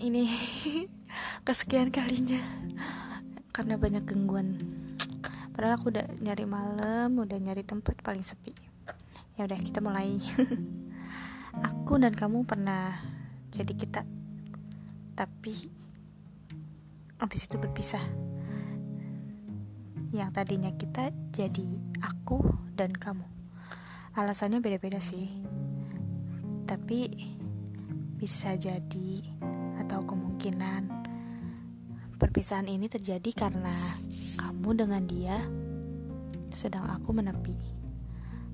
ini kesekian kalinya. Karena banyak gangguan. Padahal aku udah nyari malam udah nyari tempat paling sepi. Ya udah kita mulai. Aku dan kamu pernah jadi kita. Tapi habis itu berpisah. Yang tadinya kita jadi aku dan kamu. Alasannya beda-beda sih. Tapi bisa jadi atau kemungkinan perpisahan ini terjadi karena kamu dengan dia sedang aku menepi.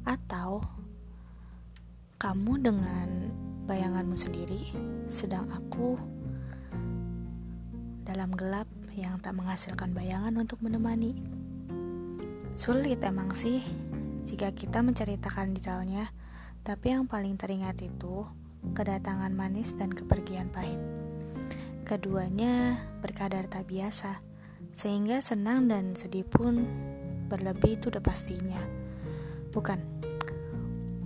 Atau kamu dengan bayanganmu sendiri sedang aku dalam gelap yang tak menghasilkan bayangan untuk menemani. Sulit emang sih jika kita menceritakan detailnya tapi yang paling teringat itu kedatangan manis dan kepergian pahit keduanya berkadar tak biasa sehingga senang dan sedih pun berlebih itu udah pastinya. Bukan,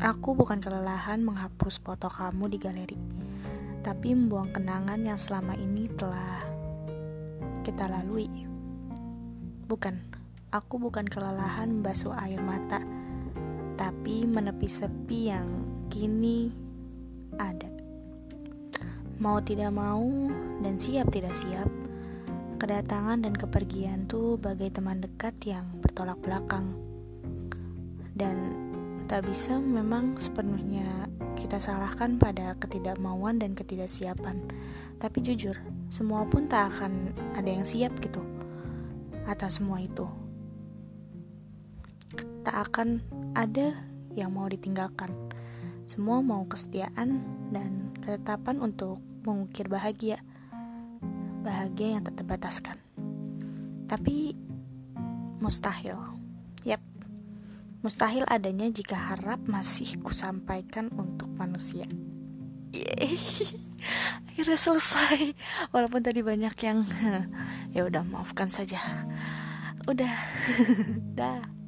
aku bukan kelelahan menghapus foto kamu di galeri, tapi membuang kenangan yang selama ini telah kita lalui. Bukan, aku bukan kelelahan membasuh air mata, tapi menepi sepi yang kini ada. Mau tidak mau dan siap tidak siap, Kedatangan dan kepergian tuh bagai teman dekat yang bertolak belakang. Dan tak bisa memang sepenuhnya kita salahkan pada ketidakmauan dan ketidaksiapan. Tapi jujur, semua pun tak akan ada yang siap gitu atas semua itu. Tak akan ada yang mau ditinggalkan. Semua mau kesetiaan dan ketetapan untuk mengukir bahagia bahagia yang tak terbataskan. Tapi mustahil. Yap. Mustahil adanya jika harap masih kusampaikan untuk manusia. Yeay. Akhirnya selesai. Walaupun tadi banyak yang ya udah maafkan saja. Udah. Dah.